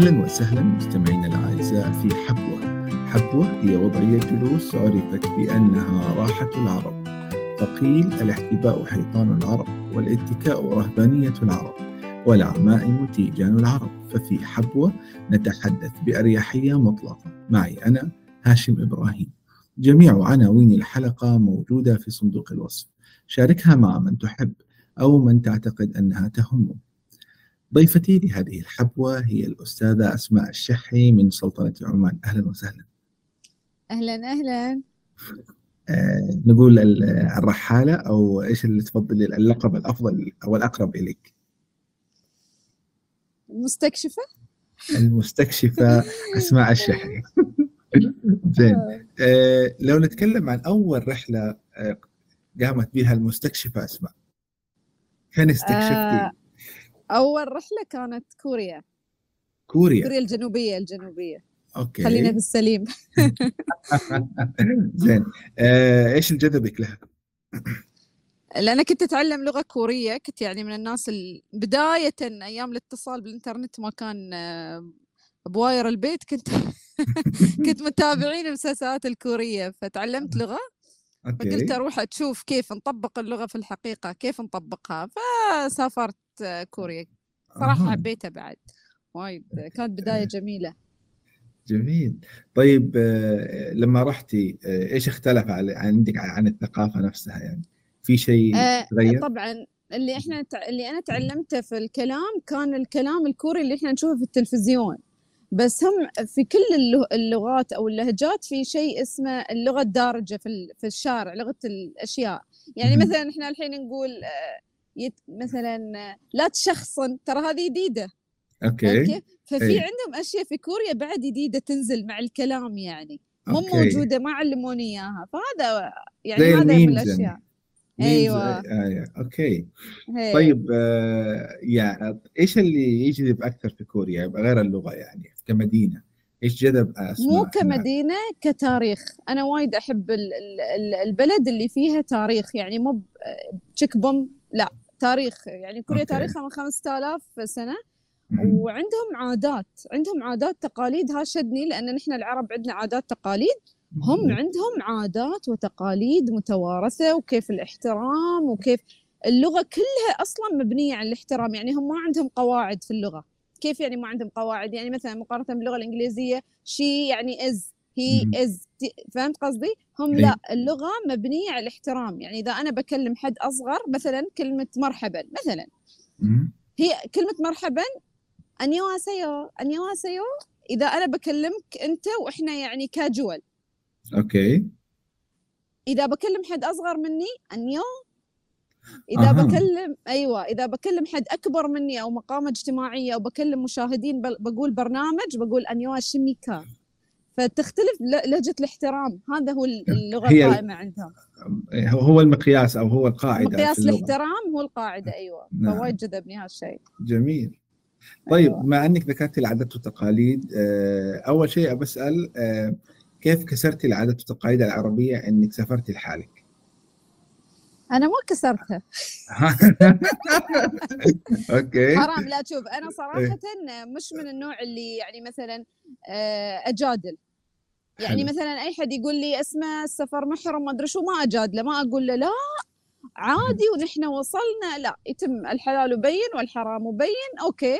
أهلا وسهلا مستمعينا الأعزاء في حبوة. حبوة هي وضعية جلوس عرفت بأنها راحة العرب. فقيل الاحتباء حيطان العرب والاتكاء رهبانية العرب والعمائم تيجان العرب. ففي حبوة نتحدث بأريحية مطلقة. معي أنا هاشم إبراهيم. جميع عناوين الحلقة موجودة في صندوق الوصف. شاركها مع من تحب أو من تعتقد أنها تهمه. ضيفتي لهذه الحبوة هي الأستاذة أسماء الشحي من سلطنة عمان أهلا وسهلا. أهلا أهلا. آه نقول الرحالة أو إيش اللي تفضلي اللقب الأفضل أو الأقرب إليك؟ مستكشفة المستكشفة أسماء الشحي. زين. آه. لو نتكلم عن أول رحلة آه قامت بها المستكشفة أسماء فين استكشفتي؟ آه أول رحلة كانت كوريا. كوريا. كوريا الجنوبية الجنوبية. okay. خلينا في السليم. زين. آه، إيش اللي جذبك لها؟ لأن كنت أتعلم لغة كورية كنت يعني من الناس ال- بداية أيام الاتصال بالإنترنت ما كان آه، ب wire البيت كنت كنت متابعين المسلسلات الكورية. فتعلمت لغة فقلت أوكي أروح أشوف كيف نطبق اللغة في الحقيقة كيف نطبقها. فسافرت. كوريا صراحة أها. حبيتها بعد وايد كانت بداية جميلة جميل طيب آه، لما رحتي آه، إيش اختلف عندك عن الثقافة نفسها يعني؟ في شيء آه، تغير؟ طبعا اللي إحنا اللي أنا تعلمته في الكلام كان الكلام الكوري اللي إحنا نشوفه في التلفزيون بس هم في كل اللغ- اللغات أو اللهجات في شيء اسمه اللغة الدارجة في في الشارع لغة الأشياء يعني. مثلا إحنا الحين نقول آه، يت مثلا آه، لا تشخصن ترى هذه جديدة. okay. كيف؟ ففي إيه. عندهم أشياء في كوريا بعد جديدة تنزل مع الكلام يعني. مو موجودة ما علموني إياها. فهذا يعني هذا من الأشياء. يعني. أيوه. آه، آه، okay. هي. طيب آه، يعني إيش اللي يجذب أكثر في كوريا؟ غير اللغة يعني كمدينة؟ إيش جذب؟ مو هناك؟ كمدينة كتاريخ. أنا وايد ال- البلد اللي فيها تاريخ يعني مو تشيك boom لا تاريخ يعني كوريا okay. تاريخها من 5000 سنة. مهم. وعندهم عادات عندهم عادات تقاليد. ها شدني لأن نحن العرب عندنا عادات تقاليد. هم عندهم عادات وتقاليد متوارثة وكيف الاحترام وكيف اللغة كلها أصلا مبنية على الاحترام. يعني هم ما عندهم قواعد في اللغة. كيف يعني ما عندهم قواعد؟ يعني مثلا مقارنة باللغة الإنجليزية she يعني is he. is فهمت قصدي؟ هم إيه. لا اللغة مبنية على الاحترام يعني إذا أنا بكلم حد أصغر مثلا كلمة مرحبا مثلا. هي كلمة مرحبا 안녕하세요 안녕하세요 إذا أنا بكلمك أنت وإحنا يعني casual okay إذا بكلم حد أصغر مني 안녕 إذا أها. بكلم أيوه إذا بكلم حد أكبر مني أو مقامه اجتماعية أو بكلم مشاهدين بقول برنامج بقول انيو شيميكا فتختلف لهجة الاحترام. هذا هو ال- اللغة القائمة عندهم. هو هو المقياس أو هو القاعدة مقياس الاحترام هو القاعدة أيوه. نعم. فوايد جذبني هالشيء جميل. طيب أيوة. بما أنك ذكرت العادات والتقاليد آه، أول شيء بسال آه، كيف كسرتي العادات والتقاليد العربية إنك سافرتي لحالك؟ أنا ما كسرتها. okay. حرام لا تشوف أنا صراحة مش من النوع اللي يعني مثلا آه، أجادل. يعني حلو. مثلا أي حد يقول لي اسمع السفر محرم ما أدري شو ما أجادله ما أقول له لا عادي ونحن وصلنا لا يتم الحلال مبين والحرام مبين okay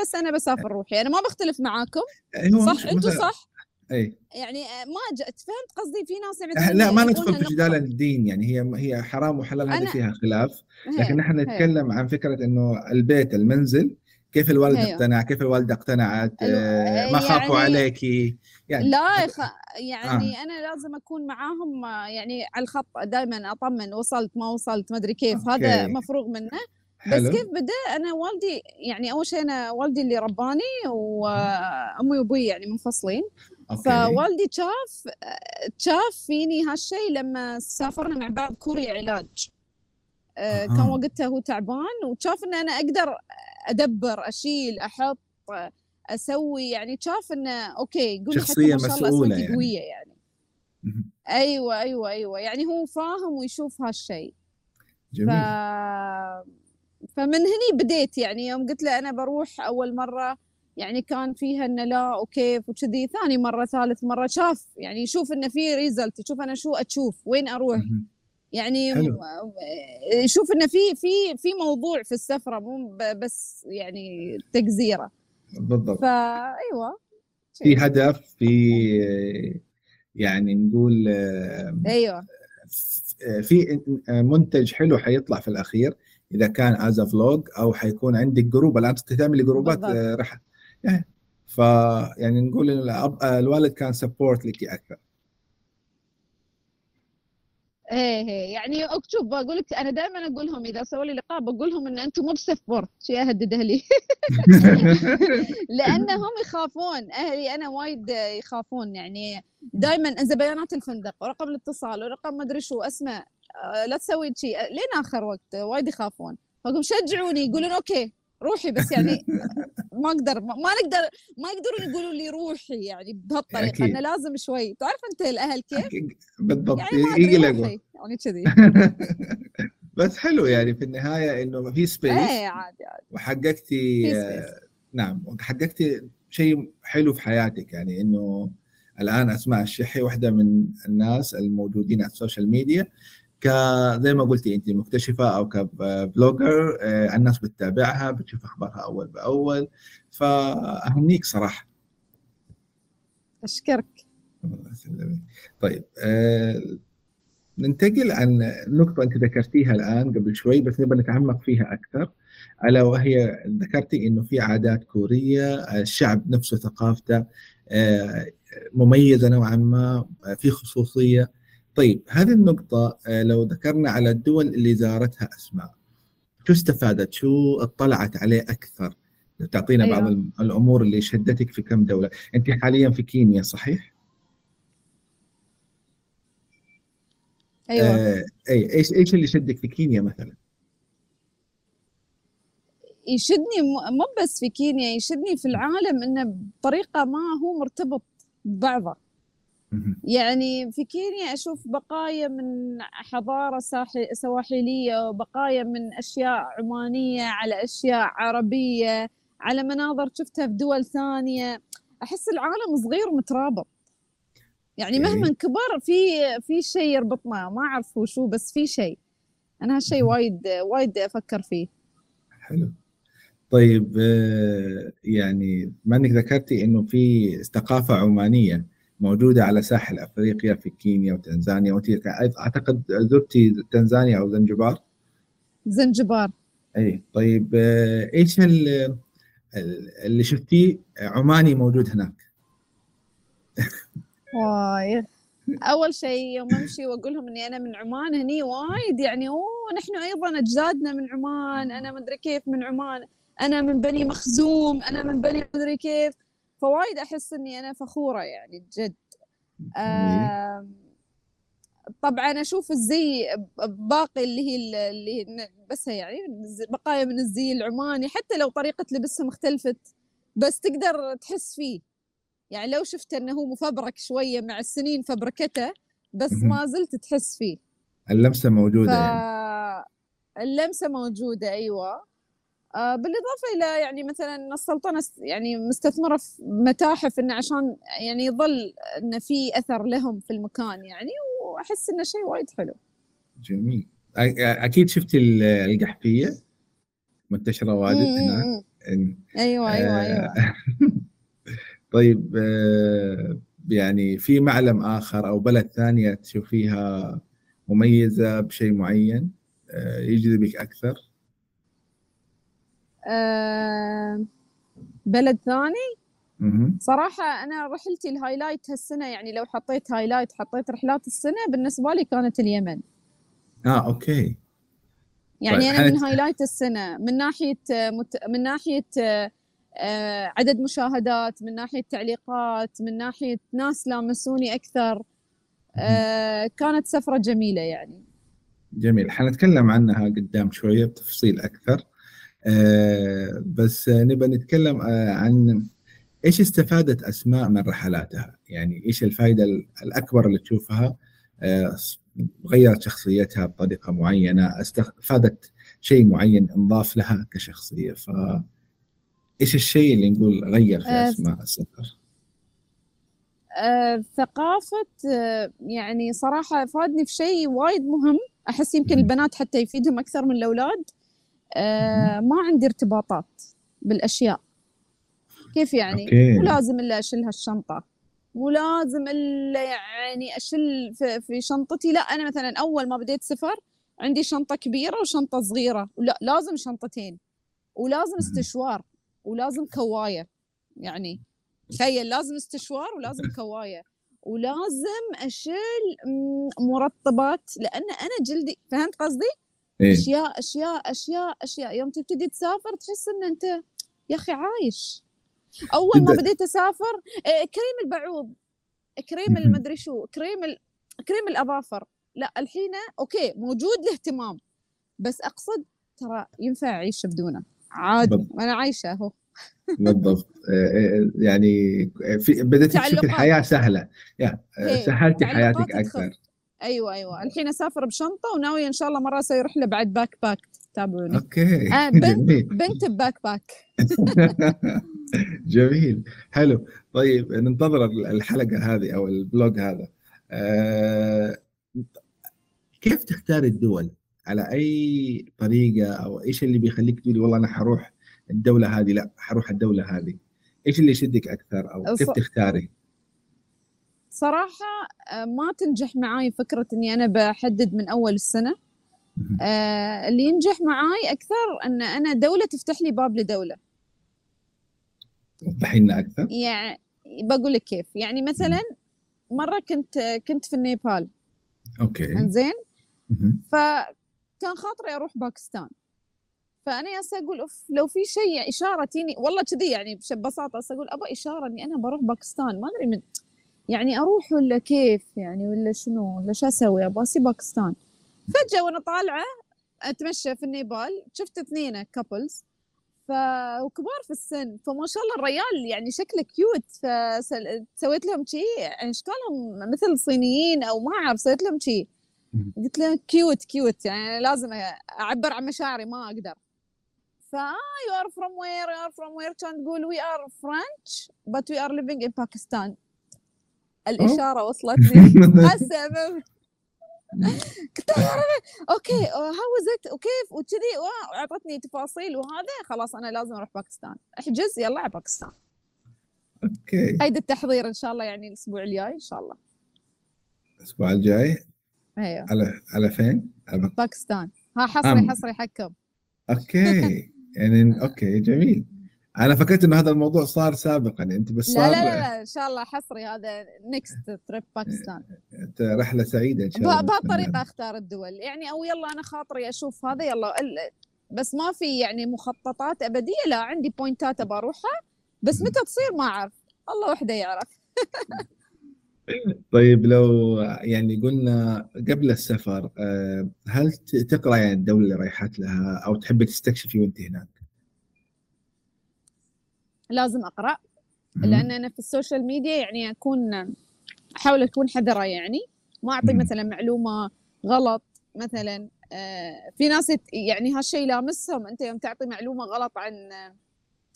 بس أنا بسافر روحي أنا ما بختلف معاكم أيوة، صح أنتم صح اي يعني ما ج... فهمت قصدي في ناس يعني لا ما ندخل في. جدال الدين يعني هي هي حرام وحلال هذا أنا- فيها خلاف لكن نحن. نتكلم عن فكرة إنه البيت المنزل كيف الوالد أيوة. اقتنع؟ كيف الوالده اقتنعت الو- آه، ما خافوا يعني- عليك. يعني لا يا خ... يعني آه. أنا لازم أكون معاهم آه، يعني على الخط دائما أطمن وصلت ما وصلت ما أدري كيف. أوكي. هذا مفروغ منه. بس حلو. كيف بدأ؟ أنا والدي يعني أول شيء أنا والدي اللي رباني وامي وأبوي يعني منفصلين. okay. فوالدي شاف شاف فيني هالشيء لما سافرنا مع بعض كوريا علاج. آه، كان. وقتها هو تعبان وشاف إن أنا أقدر أدبر أشيل أحط أسوي يعني شاف انه okay حتى شخصية ما شاء الله مسؤولة اسمك يعني. قوية يعني. أيوه أيوه أيوه. يعني هو فاهم ويشوف هالشيء. ف... جميل. فمن هني بديت يعني. يوم قلت له أنا بروح أول مرة يعني كان فيها إنه لا وكيف وكذي. ثاني مرة ثالث مرة شاف يعني يشوف إنه في ريزلت يشوف أنا شو أشوف وين أروح. يعني حلو. يشوف إنه في في في موضوع في السفرة مو بس يعني تجزيرة. بالضبط. فايوه في هدف في يعني نقول آه، أيوه. في منتج حلو حيطلع في الأخير إذا كان as vlog أو حيكون عندك group الآن تعملي جروبات. آه، رح يعني ف يعني نقول الوالد كان support لك أكثر. إيه إيه. يعني شوف بقول لك أنا دائما أقول لهم إذا سووا لي لقاء بقول لهم إن أنتم مو ب support. شيء أهدد أهلي. لأنهم يخافون أهلي أنا وايد يخافون. يعني دائما انزل بيانات الفندق ورقم الاتصال ورقم ما أدري شو اسمع آه، لا تسوي شيء لين آخر وقت وايد يخافون. فاقول شجعوني يقولون okay. روحي بس يعني ما أقدر ما نقدر ما يقدرون يقولوا لي روحي يعني بهالطريقة أكيد. إنه لازم شوي. تعرف أنت الأهل كيف؟ بالضبط. يعني يقلقوا. يعني كذي. بس حلو يعني في النهاية إنه في space إيه عادي عادي. وحققتي آه،. نعم وحققتي شيء حلو في حياتك. يعني إنه الآن اسماء الشحي واحدة من الناس الموجودين على السوشيال ميديا ك زي ما قلتي انت مكتشفة أو ك blogger آه، الناس بتتابعها بتشوف أخبارها أول بأول. فأهنيك صراحة. أشكرك. الله يسلمك. طيب آه، ننتقل عن نقطة أنت ذكرتيها الآن قبل شوي بس نبغى نتعمق فيها أكثر ألا وهي ذكرتي إنه في عادات كورية الشعب نفسه ثقافته آه، مميزة نوعا ما في خصوصية. طيب هذه النقطة آه، لو ذكرنا على الدول اللي زارتها أسماء شو استفادت؟ شو اطلعت عليه أكثر؟ تعطينا أيوة. بعض الأمور اللي شدتك في كم دولة أنت حاليا في كينيا صحيح؟ أيوه آه، أي إيش إيش اللي شدك في كينيا مثلا؟ يشدني مو بس في كينيا يشدني في العالم إنه بطريقة ما هو مرتبط ببعضه. يعني في كينيا أشوف بقايا من حضارة ساحل سواحليه وبقايا من أشياء عمانية على أشياء عربية على مناظر شفتها في دول ثانية. أحس العالم صغير ومترابط. يعني okay. مهما كبر في في شيء يربطنا ما أعرف هو شو بس في شيء. أنا هالشيء. وايد وايد أفكر فيه. حلو. طيب آه، يعني ما إنك ذكرتي إنه في ثقافة عمانية. موجودة على ساحل أفريقيا في كينيا وتنزانيا. وأنت أعتقد زرتي تنزانيا أو زنجبار؟ زنجبار. أي طيب آه، إيش ال- ال- اللي شفتيه عماني موجود هناك؟ واي أول شيء يوم أمشي وأقول لهم إني أنا من عمان هني وايد يعني أوه نحن أيضا أجدادنا من عمان أنا مدري كيف من عمان أنا من بني مخزوم أنا من بني مدري كيف. فوايد أحس إني أنا فخورة يعني بجد. طبعا أشوف الزي باقي اللي هي ال- اللي بس يعني بقايا من الزي العماني حتى لو طريقة لبسهم اختلفت بس تقدر تحس فيه. يعني لو شفت إنه هو مفبرك شوية مع السنين فبركته بس. ما زلت تحس فيه. اللمسة موجودة يعني. فاللمسه موجودة أيوه. بالإضافة إلى يعني مثلا السلطنة يعني مستثمرة في متاحف إنه عشان يعني يظل انه في أثر لهم في المكان يعني وأحس إنه شيء وايد حلو. جميل. أكيد شفتي ال- القحفية؟ منتشرة واجد هناك. أيوه أيوه أيوه آه، طيب آه، يعني في معلم آخر أو بلد ثانية تشوفيها مميزة بشيء معين آه، يجذبك أكثر؟ آه، بلد ثاني. صراحة أنا رحلتي ال highlight هالسنة يعني لو حطيت highlight حطيت رحلات السنة بالنسبة لي كانت اليمن. آه okay. يعني طيب، أنا من هايلايت السنة من ناحية آه، مت... من ناحية آه، آه، عدد مشاهدات من ناحية تعليقات من ناحية ناس لامسوني أكثر آه، كانت سفرة جميلة يعني. جميل. حنتكلم عنها قدام شوية بتفصيل أكثر. آه، بس آه، نبى نتكلم آه، عن إيش استفادت أسماء من رحلاتها؟ يعني إيش الفائدة ال- الأكبر اللي تشوفها؟ آه، غيرت شخصيتها بطريقة معينة؟ استفادت شيء معين انضاف لها كشخصية؟ ف إيش الشيء اللي نقول غير في أسماء السفر؟ ثقافة يعني صراحة فادني في شيء وايد مهم. أحس يمكن. البنات حتى يفيدهم أكثر من الأولاد. ما عندي ارتباطات بالأشياء. كيف يعني؟ أوكي. مو لازم إلا أشيل هالشنطة. مو لازم إلا يعني أشيل في, في شنطتي. لا أنا مثلا أول ما بديت سفر عندي شنطة كبيرة وشنطة صغيرة. لا لازم شنطتين. ولازم. استشوار. ولازم كواية. يعني تخيل لازم استشوار ولازم كواية. ولازم أشيل م- مرطبات. لأن أنا جلدي فهمت قصدي؟ إيه. أشياء أشياء أشياء أشياء. يوم تبتدي تسافر تحس إن أنت يا أخي عايش. أول ما بديت أسافر إيه، كريم البعوض كريم. المدري شو كريم ال... كريم الأظافر. لا الحين okay موجود الاهتمام. بس أقصد ترى ينفع أعيش بدونه. عادي بالضبط. أنا عايشة أهو. بالضبط. آه، يعني في بدأت تشوفي تعلقات. الحياة سهلة. يا سهلتي حياتك أكثر. أيوه أيوه. الحين أسافر بشنطة وناوية إن شاء الله مرة أسوي رحلة بعد backpack تابعوني. okay. آه بنت جميل. بنت ب backpack جميل. حلو. طيب ننتظر الحلقة هذه أو ال vlog هذا. آه، كيف تختار الدول؟ على أي طريقة أو إيش اللي بيخليك تقولي والله أنا حروح الدولة هذه؟ لا حروح الدولة هذه. إيش اللي يشدك أكثر أو كيف تختاري؟ صراحة آه، ما تنجح معاي فكرة إني أنا بحدد من أول السنة. مهم. آه، اللي ينجح معاي أكثر إن أنا دولة تفتح لي باب لدولة. وضحي لنا أكثر؟ يعني بقول لك كيف. يعني مثلا مرة كنت كنت في النيبال. okay. إنزين؟ مهم. فكان خاطري أروح باكستان. فأنا يالسة أقول أوف لو في شيء إشارة تيني والله كذي يعني ببساطة هسه أقول أبغى إشارة إني أنا بروح باكستان. ما أدري من يعني أروح ولا كيف يعني ولا شنو؟ ولا شو أسوي؟ أبغى اسي باكستان. فجأة وأنا طالعة أتمشى في النيبال شفت اثنين couples ف وكبار في السن فما شاء الله الريال يعني شكله cute فسويت لهم شي يعني اشكالهم مثل الصينيين أو ما أعرف سويت لهم شي. قلت له cute cute يعني لازم أعبر عن مشاعري ما أقدر. فا you are from where you are from where كان تقول we are French but we are living in باكستان الإشارة وصلتني هسه ب- قلت okay how is it وكيف وكذي وأعطتني تفاصيل وهذا. خلاص أنا لازم أروح باكستان. احجز يلا على باكستان. okay. قيد التحضير إن شاء الله يعني الأسبوع الجاي إن شاء الله. الأسبوع الجاي؟ أيوه. على على فين؟ على باكستان. ها حصري أم. حصري حكم. okay. يعني okay جميل. أنا فكرت إنه هذا الموضوع صار سابقا أنت بس لا صار لا لا لا إن شاء الله حصري هذا next trip باكستان رحلة سعيدة إن شاء الله. بهالطريقه أختار الدول. يعني أو يلا أنا خاطري أشوف هذا يلا بس ما في يعني مخططات أبدية لا عندي points ات أبى أروحها بس متى تصير ما أعرف. الله وحده يعرف. طيب لو يعني قلنا قبل السفر آه، هل ت- تقرأ يعني الدولة اللي رايحات لها أو تحبي تستكشفي وأنت هناك؟ لازم أقرأ لأن أنا في السوشيال ميديا يعني أكون أحاول أكون حذرة يعني. ما أعطي. مثلا معلومة غلط مثلا. آه، في ناس يعني هالشيء لامسهم أنت يوم تعطي معلومة غلط عن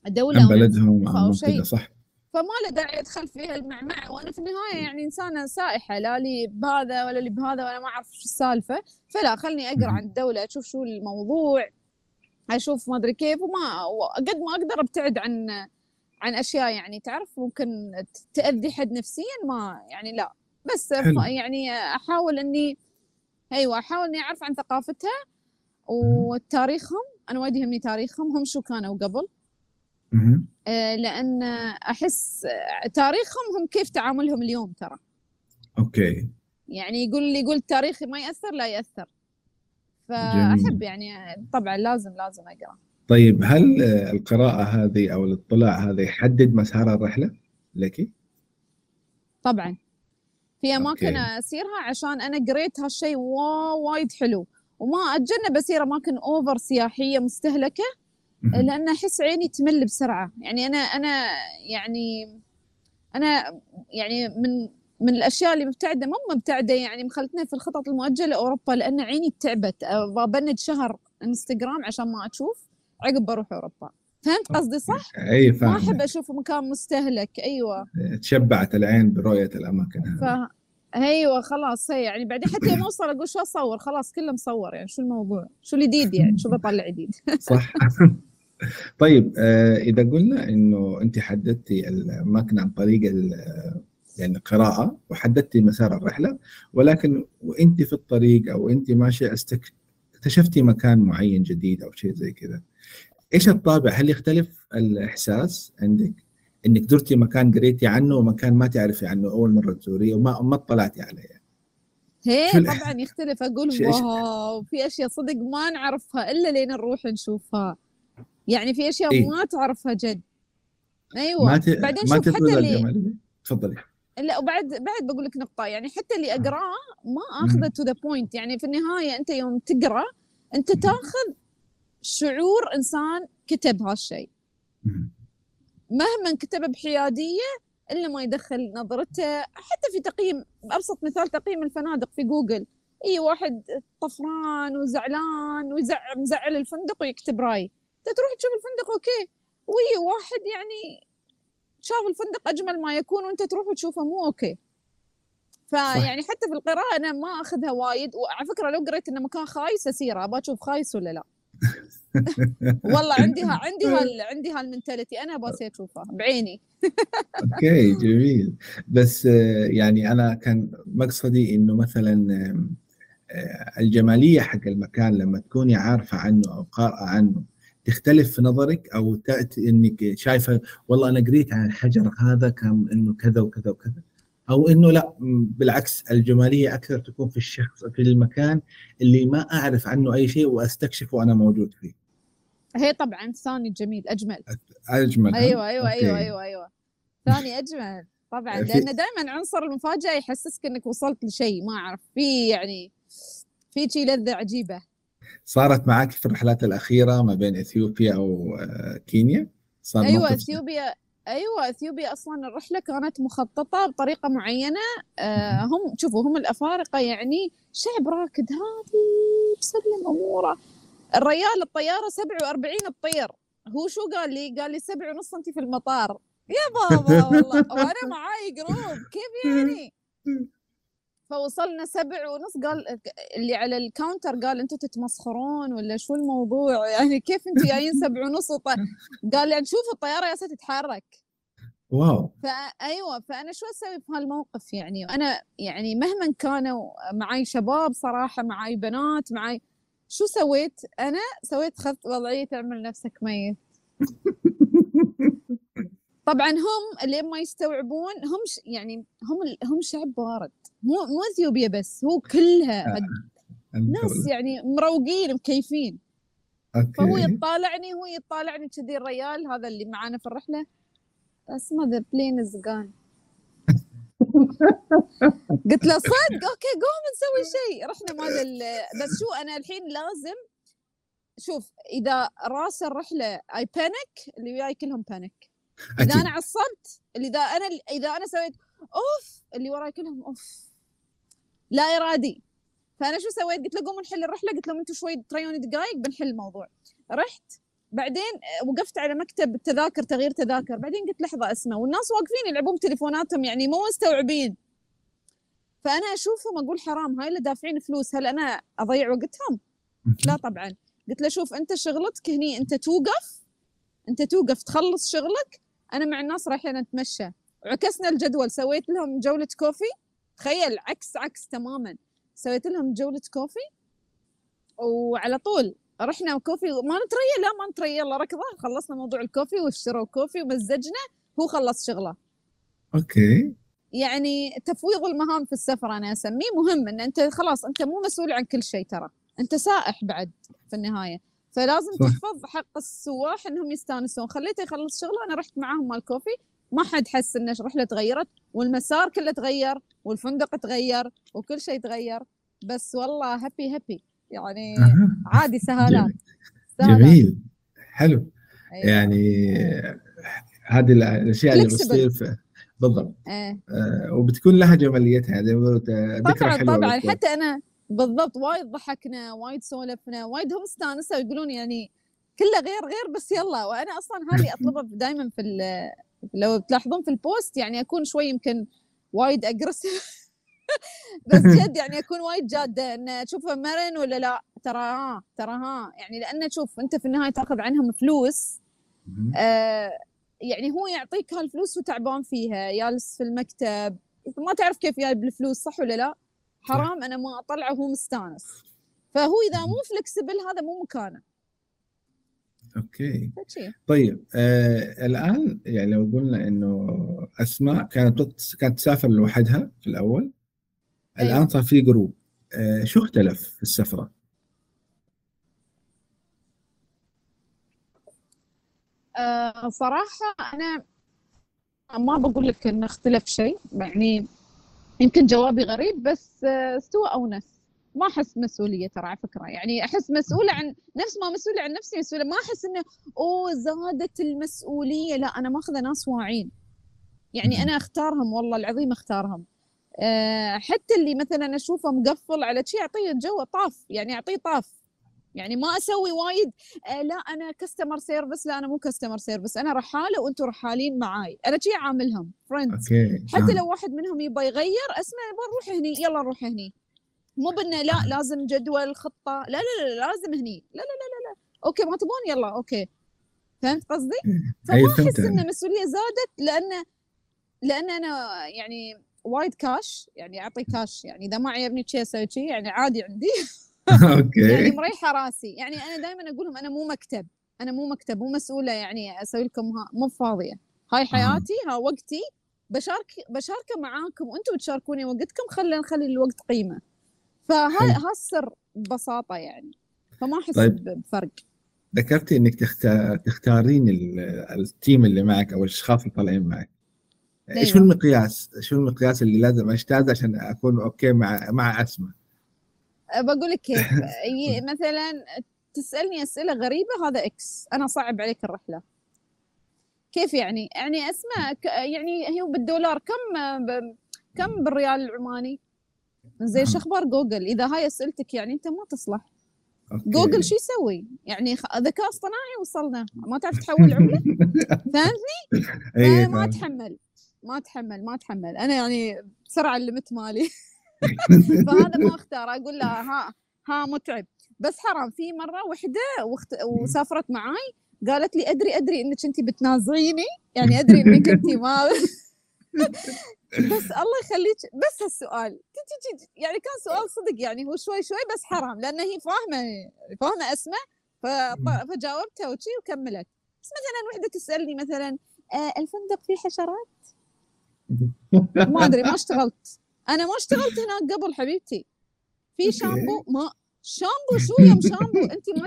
دولة عن بلدهم أو شيء. صح. فما له داعي أدخل فيها المعمعة وأنا في النهاية يعني إنسانة سائحة. لا لي بهذا ولا لي بهذا وأنا ما أعرف شو السالفة. فلا خلني أقرأ. عن الدولة أشوف شو الموضوع أشوف ما أدري كيف. وما قد ما أقدر أبتعد عن عن أشياء يعني تعرف ممكن تأذي حد نفسيا ما يعني لا. بس حلو. يعني أحاول إني أيوه أحاول إني أعرف عن ثقافتها وتاريخهم. أنا وايد يهمني تاريخهم. هم شو كانوا قبل. آه، لأن أحس تاريخهم هم كيف تعاملهم اليوم ترى. أوكي. يعني يقول اللي يقول التاريخ ما يأثر لا يأثر. جميل. فأحب يعني طبعا لازم لازم أقرأ. طيب هل القراءة هذه أو الاطلاع هذا يحدد مسار الرحلة لك؟ طبعا في أماكن أوكي. أسيرها عشان أنا قريت هالشيء وا- وايد حلو وما أتجنب أسير أماكن أوفر سياحية مستهلكة مهم. لأن أحس عيني تمل بسرعة يعني أنا أنا يعني أنا يعني من من الأشياء اللي مبتعدة مو مبتعدة يعني مخلتنا في الخطط المؤجلة أوروبا لأن عيني تعبت أبغى بند شهر إنستغرام عشان ما أشوف عقب بروح أوروبا. فهمت قصدي صح؟ أي ما فاهم أحب اشوفه مكان مستهلك. أيوه. تشبعت العين برؤية الأماكن هذه. ف أيوه خلاص هي يعني بعدين حتى يوم أوصل أقول شو أصور؟ خلاص كله مصور يعني شو الموضوع؟ شو الجديد يعني؟ شو بطلع جديد صح. طيب آه، إذا قلنا إنه أنت حددتي الاماكن عن طريق ال- يعني قراءة وحددتي مسار الرحلة ولكن وأنت في الطريق أو أنت استك- اكتشفتي مكان معين جديد أو شيء زي كذا إيش الطابع؟ هل يختلف الإحساس عندك؟ إنك زرتي مكان قريتي عنه ومكان ما تعرفي عنه أول مرة تزوريه وما ما اطلعتي عليه. هي شو الإح- طبعا يختلف. أقول واو في أشياء صدق ما نعرفها إلا لين نروح نشوفها. يعني في أشياء إيه. ما تعرفها جد. أيوه. ما ت... بعدين ما شوف حتى اللي تفضلي. لا وبعد بعد بقول لك نقطة. يعني حتى اللي أقرأه ما اخذه to the point يعني في النهاية أنت يوم تقرأ أنت تاخذ شعور إنسان كتب هالشيء. مهما كتب بحيادية إلا ما يدخل نظرته. حتى في تقييم ابسط مثال تقييم الفنادق في جوجل. إي واحد طفران وزعلان ويزعل مزعل الفندق ويكتب رأي. أنت تروح تشوف الفندق okay. وي واحد يعني شاف الفندق أجمل ما يكون وأنت تروح وتشوفه مو okay. فيعني حتى في القراءة أنا ما أخذها وايد. وعلى فكرة لو قريت إنه مكان خايس أسيره أبغى أشوف خايس ولا لا. والله عندي عندي عندي ها ال mentality أنا أبغى أسير أشوفها بعيني. okay جميل. بس آه، يعني أنا كان مقصدي إنه مثلا آه، الجمالية حق المكان لما تكوني عارفة عنه أو قارئة عنه تختلف في نظرك أو تأتي إنك شايفة والله أنا قريت عن الحجر هذا كان إنه كذا وكذا وكذا؟ أو إنه لا بالعكس الجمالية أكثر تكون في الشخص في المكان اللي ما أعرف عنه أي شيء وأستكشفه وأنا موجود فيه. هي طبعا ثاني جميل أجمل. أجمل ها؟ أيوة أيوة أوكي. أيوة أيوة. أيوة ثاني أجمل. طبعا لأن دائما عنصر المفاجأة يحسسك إنك وصلت لشيء ما أعرف في يعني في شي لذة عجيبة. صارت معك في الرحلات الأخيرة ما بين إثيوبيا أو آه، كينيا؟ صار أيوه إثيوبيا أيوه إثيوبيا أصلا الرحلة كانت مخططة بطريقة معينة. آه هم شوفوا هم الأفارقة يعني شعب راكد هادي مسلم أموره. الريال الطيارة 47 تطير هو شو قال لي؟ قال لي سبع ونص سنتي في المطار. يا بابا والله. وأنا معاي group كيف يعني؟ فوصلنا سبع ونص قال اللي على ال counter قال أنتم تتمسخرون ولا شو الموضوع؟ يعني كيف أنتم جايين سبع ونص وط... قال يعني شوف الطيارة يا تتحرك. wow. فايوه فأنا شو أسوي في هالموقف يعني؟ أنا يعني مهما كانوا معي شباب صراحة معي بنات معي شو سويت؟ أنا سويت خذت وضعية تعمل نفسك ميت. طبعا هم اللي ما يستوعبون هم ش يعني هم هم شعب بارد. مو مو إثيوبيا بس هو كلها هد- ناس يعني مروقين مكيفين. فهو okay يطالعني هو يطالعني كذي الريال هذا اللي معانا في الرحلة. اسمه the plane is gone قلت له صدق؟ okay قوم نسوي شيء. رحنا مال ال- بس شو أنا الحين لازم شوف إذا راس الرحلة اي panic اللي وياي كلهم panic إذا أنا عصبت اللي إذا أنا إذا أنا سويت أوف اللي وراي كلهم أوف. لا إرادي. فأنا شو سويت؟ قلت له قوموا نحل الرحلة قلت لهم أنتم شوي تريوني دقائق بنحل الموضوع. رحت. بعدين وقفت على مكتب التذاكر تغيير تذاكر. بعدين قلت لحظة أسمع والناس واقفين يلعبون بتليفوناتهم يعني مو مستوعبين. فأنا أشوفهم أقول حرام هاي اللي دافعين فلوس هل أنا أضيع وقتهم؟ لا طبعا. قلت له شوف أنت شغلتك هني أنت توقف أنت توقف تخلص شغلك أنا مع الناس رايحين نتمشى وعكسنا الجدول سويت لهم جولة coffee. تخيل عكس عكس تماما. سويت لهم جولة coffee وعلى طول رحنا coffee. ما نتريا لا ما نتريا يلا ركضه. خلصنا موضوع ال coffee واشتروا coffee ومزجنا هو خلص شغله. okay. يعني تفويض المهام في السفر أنا أسميه مهم إن أنت خلاص أنت مو مسؤول عن كل شيء ترى. أنت سائح بعد في النهاية. فلازم صح. تحفظ حق السواح إنهم يستانسون. خليته يخلص شغله أنا رحت معاهم مال كوفي. ما حد حس إن الرحله تغيرت والمسار كله تغير والفندق تغير وكل شيء تغير. بس والله هابي هابي يعني. عادي سهالات. جميل. حلو. أيوة. يعني هذه الأشياء اللي. بتصير في بالضبط. إيه. آه، وبتكون لها جماليتها. يعني ذكرى طبعا حلوة طبعا. بتكون. حتى أنا بالضبط وايد ضحكنا وايد سولفنا وايد هم استانسوا يقولون يعني كله غير غير بس يلا. وأنا أصلا هذه أطلبها دائما في لو تلاحظون في ال post يعني أكون شوي يمكن وايد aggressive بس جد يعني أكون وايد جادة إن تشوفها مرن ولا لا. ترى ها ترى ها. يعني لأن شوف أنت في النهاية تأخذ عنهم فلوس. آه يعني هو يعطيك هالفلوس وتعبان فيها. جالس في المكتب. ما تعرف كيف جايب الفلوس صح ولا لا؟ حرام أنا ما أطلعه وهو مستانس. فهو إذا مو flexible هذا مو مكانه. okay طيب آه الآن يعني لو قلنا إنه أسماء كانت كانت تسافر لوحدها في الأول الآن أيوة. صار في group آه شو اختلف في السفرة؟ آه صراحة أنا ما بقول لك إنه اختلف شيء يعني يمكن جوابي غريب بس آه، استوى اونس ما أحس مسؤولية ترى على فكرة. يعني أحس مسؤولة عن نفس ما مسؤولة عن نفسي مسؤولة. ما أحس إنه أوه زادت المسؤولية. لا أنا ماخذه ناس واعين يعني أنا أختارهم والله العظيم أختارهم. أه حتى اللي مثلا أشوفه مقفل على شيء أعطيه جو طاف. يعني أعطيه طاف. يعني ما أسوي وايد. أه لا أنا customer service لا أنا مو customer service أنا رحالة وأنتم رحالين معاي. أنا شي عاملهم friends حتى لو واحد منهم يبغى يغير أسمع نروح هني. يلا نروح هني. مو بإنه لا لازم جدول خطة. لا لا لا لازم هني. لا لا لا لا, لا. okay ما تبون يلا okay. فهمت قصدي؟ فما أحس إن المسؤولية زادت لأن لأن أنا يعني وايد كاش يعني أعطي كاش يعني إذا ما عجبني شيء أسوي شيء يعني عادي عندي. okay. يعني مريحة راسي. يعني أنا دائما أقول لهم أنا مو مكتب. أنا مو مكتب مو مسؤولة يعني أسوي لكم ها مو فاضية. هاي حياتي ها وقتي. بشارك بشاركه معاكم. وأنتم تشاركوني وقتكم خلينا نخلي الوقت قيمة. فها السر ببساطة يعني فما أحس طيب. بفرق ذكرتي إنك تختار تختارين ال team اللي معك أو الأشخاص اللي طالعين معك أيوة. شو المقياس؟ شو المقياس اللي لازم أجتاز عشان أكون okay مع مع أسماء؟ بقول لك كيف مثلا تسألني أسئلة غريبة هذا X أنا صعب عليك الرحلة كيف يعني؟ يعني أسماء يعني هي بالدولار كم كم بالريال العماني؟ زين شو أخبار جوجل. إذا هاي أسئلتك يعني أنت ما تصلح. okay. جوجل شو يسوي؟ يعني ذكاء اصطناعي وصلنا. ما تعرف تحول عملة؟ فهمتني؟ أيه ما اتحمل ما اتحمل ما اتحمل أنا يعني بسرعة ال limit مالي. فهذا ما أختار. أقول لها ها ها متعب. بس حرام في مرة وحدة وخت... وسافرت معاي قالت لي أدري أدري إنك أنت بتنازعيني. يعني أدري إنك أنت ما بس الله يخليك بس هالسؤال يعني كان سؤال صدق يعني هو شوي شوي بس حرام لأن هي فاهمة فاهمة اسمع فجاوبتها وشي وكملت. بس مثلا وحدة تسألني مثلا آه الفندق فيه حشرات؟ ما أدري ما اشتغلت. أنا ما اشتغلت هناك قبل حبيبتي. في شامبو ما شامبو شو يوم شامبو؟ انت ما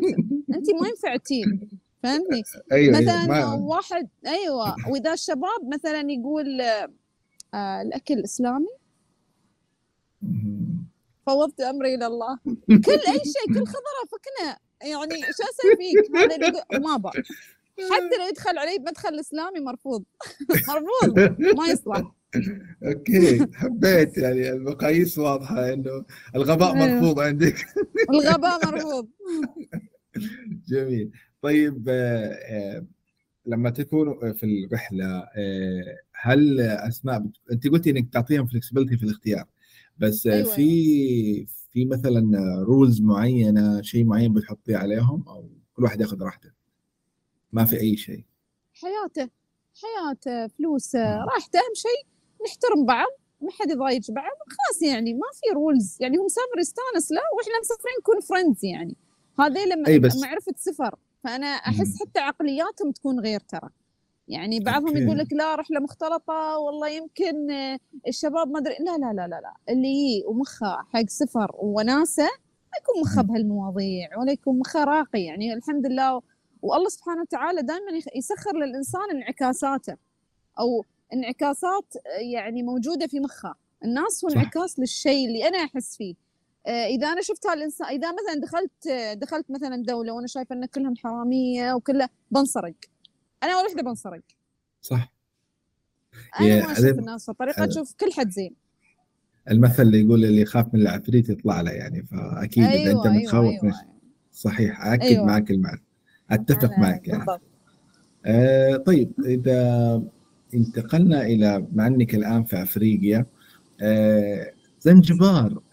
انت ما ينفعتين فهمتني أيوة مثلا أيوة واحد أيوه. وإذا الشباب مثلا يقول آه الأكل الاسلامي فوضت أمري إلى الله. كل أي شيء كل خضرة فكنا يعني شو أسوي فيك؟ هذا ما با حتى لو يدخل علي بمدخل إسلامي مرفوض. مرفوض. ما يصلح. أوكي. حبيت يعني المقاييس واضحة إنه الغباء أيوه. مرفوض عندك. الغباء مرفوض. جميل. طيب آه، آه، لما تكونوا في الرحلة آه، هل أسماء بت... أنت قلتي إنك تعطيهم فلكسبيتي في الاختيار بس أيوة في أيوة. في مثلا رولز معينة شيء معين بتحطيه عليهم أو كل واحد ياخذ راحته؟ ما في أي شيء. حياته حياته فلوسه راحته أهم شيء نحترم بعض ما حد يضايق بعض خلاص يعني ما في rules يعني هو مسافر يستانس له وإحنا مسافرين نكون friends يعني. هذه لما أي بس... معرفه سفر فأنا أحس حتى عقلياتهم تكون غير ترى. يعني بعضهم يقول لك لا رحلة مختلطة والله يمكن الشباب ما أدري. لا لا لا لا لا. اللي ومخه حق سفر وناسة ما يكون مخه بهالمواضيع ولا يكون مخه راقي. يعني الحمد لله والله سبحانه وتعالى دائما يسخر للإنسان انعكاساته أو انعكاسات يعني موجودة في مخه الناس هو انعكاس للشيء اللي أنا أحس فيه. آه، إذا أنا شفت هالانسان إذا مثلا دخلت دخلت مثلا دولة وأنا شايفة إن كلهم حرامية وكله بنسرق. أنا وحدة بنسرق. صح. أنا ما أشوف الناس طريقه أشوف كل حد زين. المثل اللي يقول اللي يخاف من العفريت يطلع له يعني فأكيد أيوة اذا أنت أيوة، متخوف أيوة. أيوة. صحيح اكد أيوة. معك المعنى. أتفق معك يعني. بالضبط. آه طيب إذا انتقلنا إلى مع إنك الآن في أفريقيا آه زنجبار. آه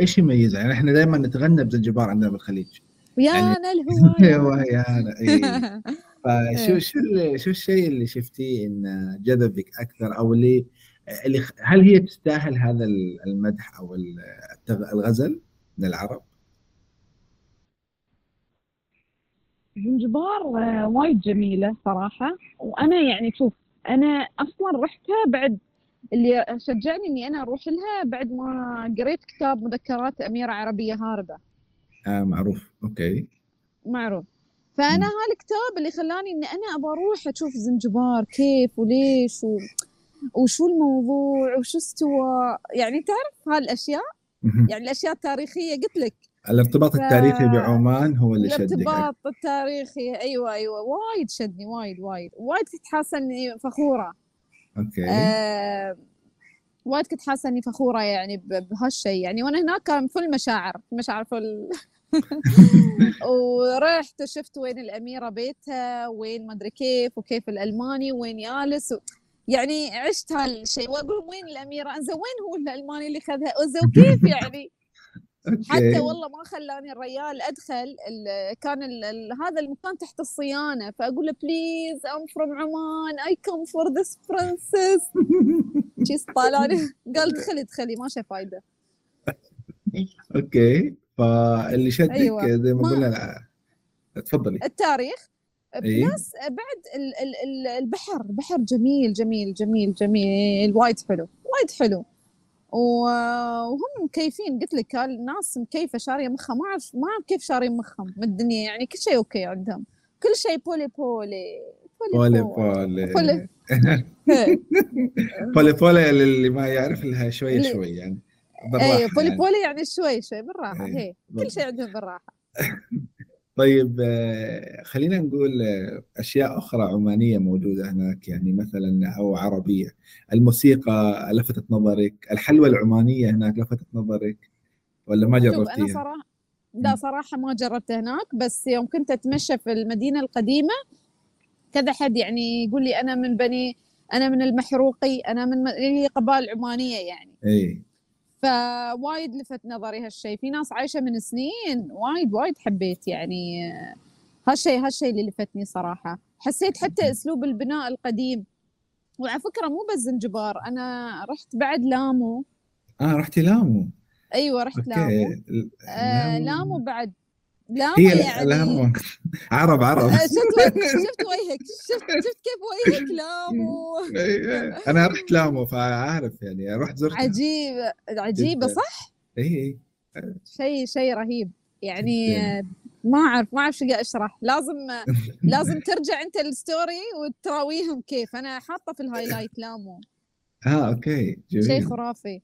إيش يميزها؟ يعني إحنا دائما نتغنى بزنجبار عندنا بالخليج ويا يعني أنا يا أنا، إيه. فشو إيه. شو شو الشيء اللي شفتيه انه جذبك أكثر أو اللي اللي هل هي تستاهل هذا ال- المدح أو الغزل من العرب؟ زنجبار آه، وايد جميلة صراحة وأنا يعني شوف أنا أصلا رحتها بعد اللي شجعني إني أنا أروح لها بعد ما قريت كتاب مذكرات أميرة عربية هاربة آه معروف. أوكي. معروف. فأنا مم. هالكتاب اللي خلاني إني أنا أبغى أروح أشوف زنجبار كيف وليش و... وشو الموضوع وشو استوى. يعني تعرف هالأشياء؟ مهم. يعني الأشياء التاريخية قلت لك. الارتباط ف- التاريخي بعمان هو اللي شدك أكثر. الارتباط التاريخي. أيوه أيوه. وايد شدني وايد وايد. وايد كنت حاسه اني فخورة. أوكي. آه وايد كنت حاسة إني فخورة يعني بهالشيء يعني. وأنا هناك كان full مشاعر مشاعر full. ورحت وشفت وين الأميرة بيتها وين ما أدري كيف وكيف الألماني وين يالس و... يعني عشت هالشيء وأقول وين الأميرة؟ أنزين وين هو الألماني اللي خذها؟ أنزين وكيف يعني؟ حتى والله ما خلاني الريال أدخل كان ال ال هذا المكان تحت الصيانة فأقول له please I'm from عمان I come for this princess شي طالعني. قال ادخلي ادخلي ما شي فايدة. أوكي. فاللي شدك أيوة. زي ما قلنا. تفضلي. التاريخ. إيه. plus بعد ال ال ال البحر البحر جميل جميل جميل جميل وايد حلو وايد حلو. وهم مكيفين. قلت لك الناس مكيفة شارية مخها. ما اعرف ما أعرف كيف شارين مخهم. من الدنيا يعني كل شيء أوكي عندهم. كل شيء بولي بولي. بولي بولي بولي. بولي. بولي. اللي ما يعرف لها شوي شوي يعني. بالراحة أيوه بولي يعني. بولي يعني شوي شوي بالراحة. إيه، هي كل. شيء عندهم بالراحة. طيب آه، خلينا نقول آه، أشياء أخرى عمانية موجودة هناك يعني مثلا أو عربية. الموسيقى لفتت نظرك؟ الحلوى العمانية هناك لفتت نظرك؟ ولا ما شوف أنا جربتيها؟ صراحة لا صراحة ما جربت هناك بس يوم كنت أتمشى في المدينة القديمة كذا حد يعني يقول لي أنا من بني أنا من المحروقي أنا من اللي هي قبائل عمانية يعني. اي فوايد لفت نظري هالشيء في ناس عايشة من سنين وايد وايد حبيت يعني هالشيء هالشيء اللي لفتني صراحة. حسيت حتى أسلوب البناء القديم. وعلى فكرة مو بس زنجبار أنا رحت بعد لامو. آه رحتي لامو. أيوه رحت لامو. آه لامو بعد لامو هي يعني. لامو عرب عرب. آه، شفت وجهك شفت وجهك شفت شفت كيف وجهك لامو أنا رحت لامو فعارف يعني رحت زرتها. عجيب عجيبة. صح؟ إي إي. شيء شيء رهيب. يعني ما أعرف ما أعرف شو قاعد أشرح. لازم لازم ترجع أنت ال story وتراويهم كيف. أنا حاطة في ال highlight لامو آه أوكي شيء جميل خرافي. آه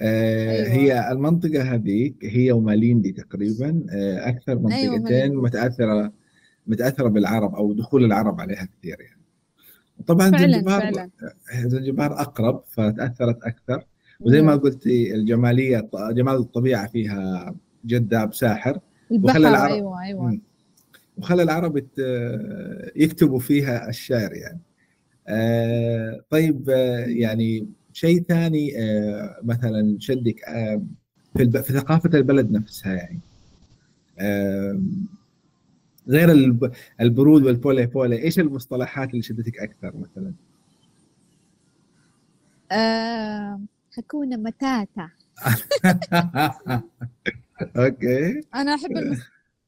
أيوة. هي المنطقة هذيك هي وماليندي تقريبا آه أكثر منطقتين ماليندي. متأثرة متأثرة بالعرب أو دخول العرب عليها كثير يعني. طبعا فعلا زنجبار فعلا. زنجبار أقرب فتأثرت أكثر. وزي ما قلتي الجمالية جمال الطبيعة فيها جذاب ساحر. البحر وخلى العرب- أيوه أيوه. مم. وخلى العرب يكتبوا فيها الشعر يعني. آه طيب آه يعني شيء ثاني آه مثلا شدك آه في, ثقافة البلد نفسها يعني. آه غير الب... البرود والبولي بولي إيش المصطلحات اللي شدتك أكثر مثلا؟ hakuna matata. أوكي. أنا أحب المس...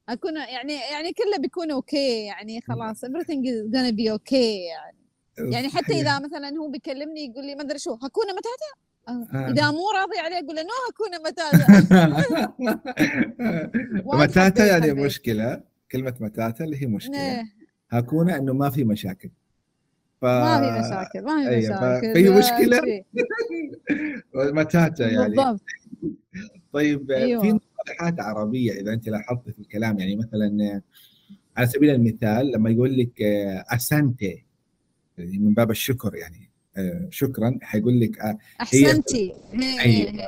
أكون يعني يعني كله بيكون أوكي يعني خلاص everything is gonna be okay يعني. يعني حتى إذا مثلا هو بيكلمني يقول لي ما أدري شو hakuna matata؟ آه. إذا مو راضي عليه أقول له نو هكونا متاتا. متاتا يعني حبيت. مشكلة كلمة matata اللي هي مشكلة. إيه، hakuna إنه ما في مشاكل. ف... ما في مشاكل ما في أيوة، مشاكل. مشكلة؟ شي. متاتا يعني. بالضبط. طيب أيوة. في مصطلحات عربية إذا أنت لاحظت في الكلام يعني مثلا على سبيل المثال لما يقول لك أسانتي. يعني من باب الشكر يعني. آه، شكرا. حيقول لك آه، أحسنتي. هي- أيوة.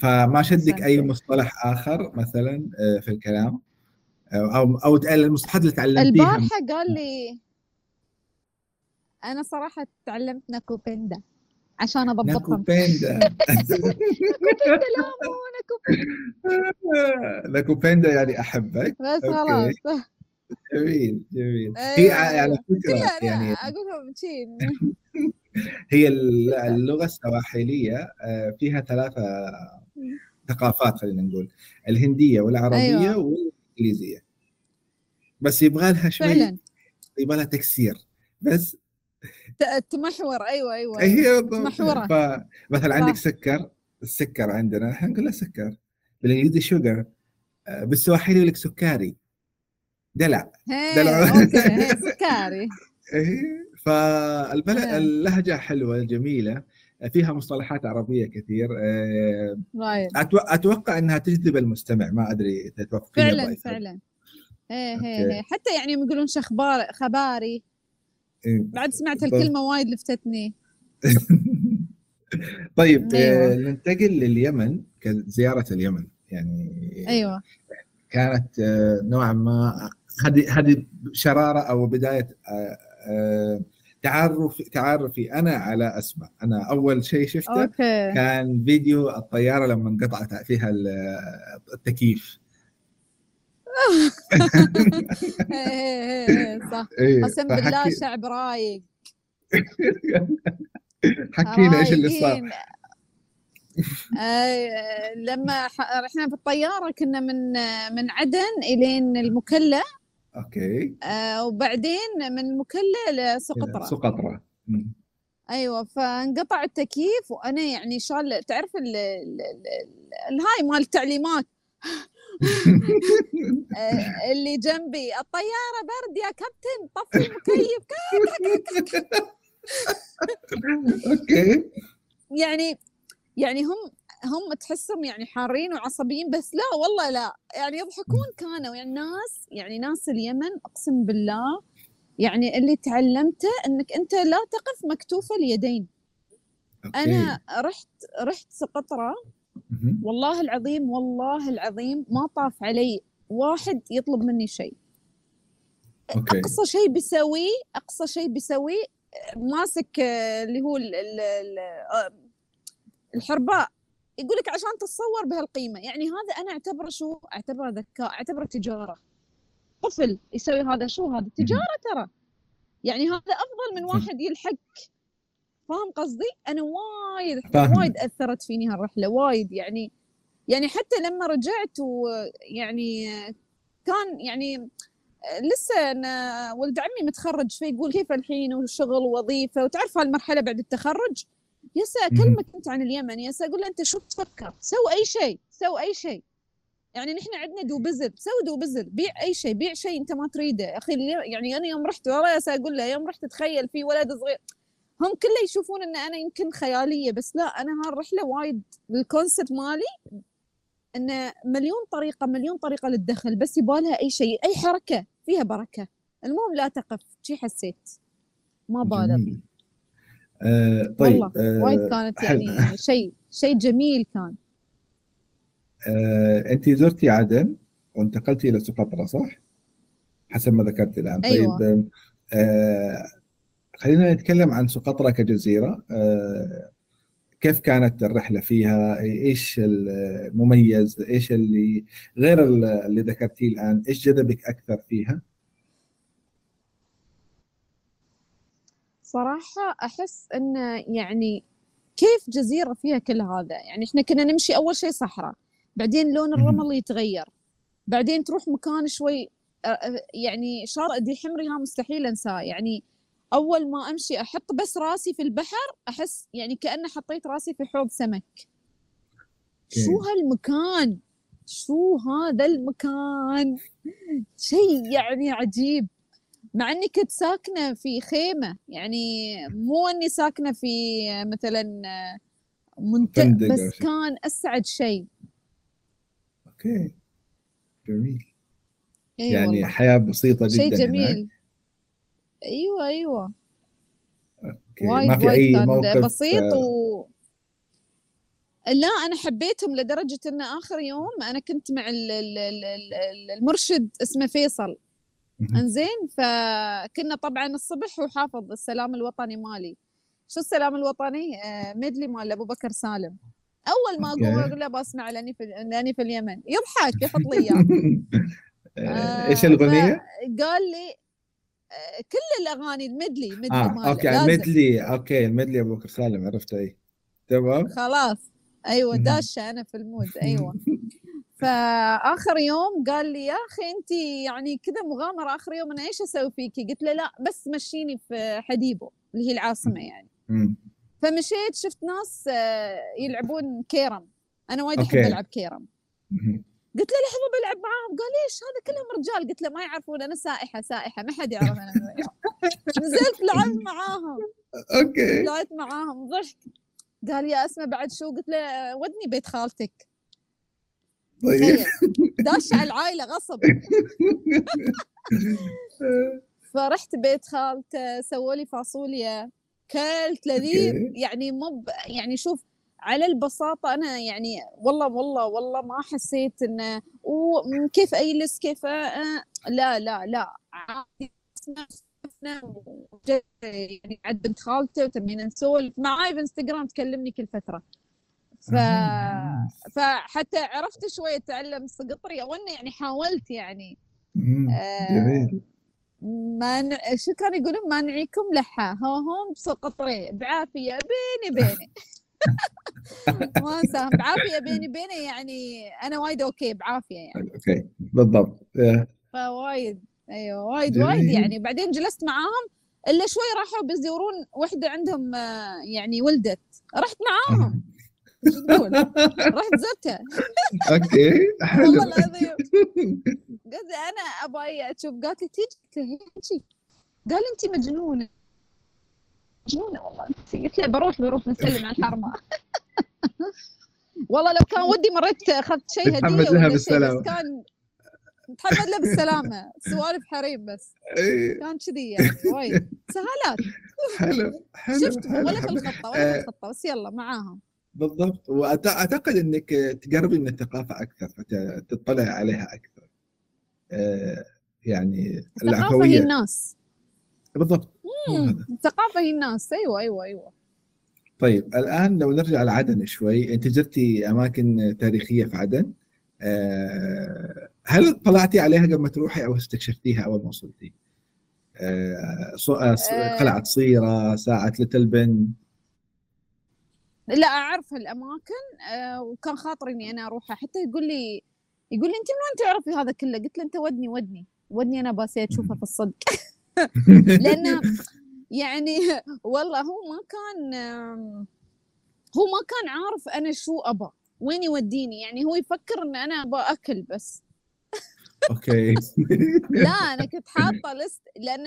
فما شدك أي. مصطلح آخر مثلا آه، في الكلام؟ أو أو المصطلحات اللي تعلمتيها البارحه قال لي أنا صراحة تعلمت ناكوبندا عشان أضبطهم. ناكوبندا ناكوبندا لا مو ناكوبندا ناكوبندا يعني أحبك. بس. خلاص. جميل جميل. هي أيوة. على فكرة كلها يعني أنا أقول لهم شي هي اللغة السواحليه آه، فيها ثلاثة ثقافات خلينا نقول. الهندية والعربية أيوة. والإنجليزية. بس يبغى لها شوي فعلا. يبغى لها تكسير. بس تمحور. أيوه أيوه هي بالضبط. محورة. فمثلا عندك. سكر السكر عندنا إحنا نقول له سكر. بالإنجليزي sugar بالسواحلي يقول لك sukari. دلع دلع. أوكي هي sukari إيه، فالبلد. اللهجة حلوة جميلة فيها مصطلحات عربية كثير آه، أتوقع إنها تجذب المستمع ما أدري تتوافقين فعلا. فعلا. هي هي حتى يعني يقولون شخبار خباري إيه. بعد سمعت بالضبط. الكلمة وايد لفتتني طيب أيوة. آه، ننتقل لليمن كزياره اليمن يعني أيوه كانت آه، نوعا ما هذه هذه شرارة أو بداية آه، آه، تعرف تعرفي أنا على أسماء. أنا أول شيء شفته أوكي. كان فيديو الطيارة لما انقطعت فيها ال- التكييف. صح. إيه، قسم بالله شعب رايق. حكينا إيش اللي صار. آه، لما رحنا في الطيارة كنا من من عدن إلين المكلا. أوكي. آه، وبعدين من المكلا لسقطرى سقطرى. أيوه فانقطع التكييف وأنا يعني شال تعرف ال ال- ال- الهاي مال التعليمات؟ آه، اللي جنبي الطيارة برد يا كابتن طفي المكيف. أوكي. يعني يعني هم هم تحسهم يعني حارين وعصبيين بس لا والله لا. يعني يضحكون كانوا. يعني ناس يعني ناس اليمن أقسم بالله يعني اللي تعلمته إنك أنت لا تقف مكتوف اليدين. أوكي. أنا رحت رحت سقطرى مهم. والله العظيم والله العظيم ما طاف علي واحد يطلب مني شيء. أوكي. أقصى شيء بيسويه أقصى شيء بيسويه ماسك اللي هو ال- ال- ال- آه، الحرباء. يقول لك عشان تتصور بهالقيمة. يعني هذا أنا أعتبره شو؟ أعتبره ذكاء أعتبره تجارة. طفل يسوي هذا شو؟ هذا تجارة ترى. يعني هذا أفضل من. واحد يلحق. فاهم قصدي؟ أنا وايد. وايد أثرت فيني هالرحلة وايد يعني يعني حتى لما رجعت ويعني كان يعني لسه أنا ولد عمي متخرج فيقول كيف الحين وشغل ووظيفة؟ وتعرف هالمرحلة بعد التخرج؟ يسا أكلمك أنت عن اليمن يسا أقول له أنت شو تفكر؟ سو أي شيء سو أي شيء. يعني نحن عندنا دوبزل سو دوبزل بيع أي شيء بيع شيء أنت ما تريده. أخي يعني أنا يوم رحت يسا أقول له يوم رحت تخيل في ولد صغير. هم كله يشوفون إن أنا يمكن خيالية بس لا أنا هالرحله وايد ال concept مالي ان مليون طريقة مليون طريقة للدخل بس يبالها أي شيء أي حركة فيها بركة. المهم لا تقف شي حسيت؟ ما بالغ. آه طيب والله آه وايد كانت. يعني شيء شيء جميل كان آه انت زرتي عدن وانتقلتي إلى سقطرى صح؟ حسب ما ذكرت الآن أيوة. طيب آه خلينا نتكلم عن سقطرى كجزيرة آه كيف كانت الرحلة فيها؟ إيش المميز؟ إيش اللي غير اللي ذكرتيه الآن؟ إيش جذبك أكثر فيها؟ صراحة أحس انه يعني كيف جزيرة فيها كل هذا؟ يعني إحنا كنا نمشي أول شيء صحراء بعدين لون. الرمل يتغير بعدين تروح مكان شوي يعني شاطئ دي حمري ها مستحيل أنساه يعني أول ما أمشي أحط بس راسي في البحر أحس يعني كأنه حطيت راسي في حوض سمك. شو. هالمكان؟ شو هذا المكان؟ شيء يعني عجيب. مع إني كنت ساكنة في خيمة يعني مو إني ساكنة في مثلا منطقة أو بس. كان أسعد شيء أوكي جميل إي يعني والله حياة بسيطة جدا شيء هناك. جميل أيوه أيوه أوكي. وايد ما في أي موقف بسيط آه، و لا أنا حبيتهم لدرجة إن آخر يوم أنا كنت مع ال- ال- ال- ال- المرشد اسمه فيصل. انزين فكنا طبعا الصبح وحافظ السلام الوطني مالي. شو السلام الوطني؟ آه medley مال أبو بكر سالم. أول ما okay. أقول له بسمع لأني في لأني في اليمن. يضحك يحط لي إياه. آه، إيش آه، الأغنية؟ قال لي آه، كل الأغاني الميدلي ميدلي آه ماله أوكي لازم. الميدلي أوكي الميدلي أبو بكر سالم عرفت أي. تمام؟ خلاص. أيوه. داشه أنا في ال mood أيوه. فآخر يوم قال لي يا أخي انت يعني كذا مغامرة آخر يوم أنا إيش أسوي فيكي؟ قلت له لا بس مشيني في حديبو اللي هي العاصمة يعني. فمشيت شفت ناس آه، يلعبون كيرم. أنا وايد أحب. ألعب كيرم. قلت له لحظه بلعب معاهم؟ قال ليش هذا كلهم رجال. قلت له ما يعرفون أنا سائحة سائحة ما حد يعرف أنا. نزلت لعبت معاهم. أوكي. طلعت معاهم ضحك. قال يا اسماء بعد شو؟ قلت له ودني بيت خالتك. طيب. تخيل داش على العائله غصب. فرحت بيت خالته سووا لي فاصوليا. كلت لذيذ. يعني مب يعني شوف على البساطة أنا يعني والله والله والله ما حسيت إنه وكيف أجلس كيف آه لا لا لا. عادي يعني عند بنت خالته وتمينا نسولف. معاي في إنستغرام تكلمني كل فترة. ف... فحتى عرفت شوية أتعلم السقطري أو إنه يعني حاولت يعني. آه، جميل. ما ن... شو كانوا يقولون؟ ما نعيكم لحى. ها هم بسقطري بعافية بيني بيني. ما أنساهم. بعافية بيني بيني يعني أنا وايد okay بعافية يعني. okay. بالضبط. فوايد. أيوه وايد وايد جميل. يعني. بعدين جلست معاهم إلا شوي راحوا بيزورون وحدة عندهم آه، يعني ولدت. رحت معاهم. شو تقول رحت زرتها. okay. والله حلو العظيم قلت أنا أبغى أشوف. قالت لي تيجي قلت لها هيجي قال انت مجنونة. مجنونة والله. انت قلت له بروح بروح نسلم على الحرمة. والله لو كان ودي مريت أخذت شيء هدية تحمد لها. بس كان متحمد له بالسلامة. سوالف حريم بس. كان كذي يعني وايد. سهالات. حلو حلو شفت؟ ولا في. الخطة ولا في آه، الخطة بس يلا معاهم. بالضبط. واعتقد إنك تقربي من الثقافة أكثر فتطلع عليها أكثر. آه، يعني الثقافة هي الناس. بالضبط. الثقافة هي الناس. أيوه أيوه أيوه. طيب الآن لو نرجع لعدن شوي أنت زرتي أماكن تاريخية في عدن. آه، هل طلعتي عليها قبل ما تروحي أو استكشفتيها أول ما وصلتي؟ آه. قلعة صيره، ساعة ليتل بن لا أعرف الأماكن آه، وكان خاطري إني أنا أروحها. حتى يقول لي يقول لي انت من وين تعرفي هذا كله؟ قلت له أنت ودني ودني ودني أنا باسي اشوفه في الصدق. لأن يعني والله هو ما كان هو ما كان عارف أنا شو ابى وين يوديني. يعني هو يفكر إن أنا ابى أكل بس. okay. لا أنا كنت حاطة لست لأن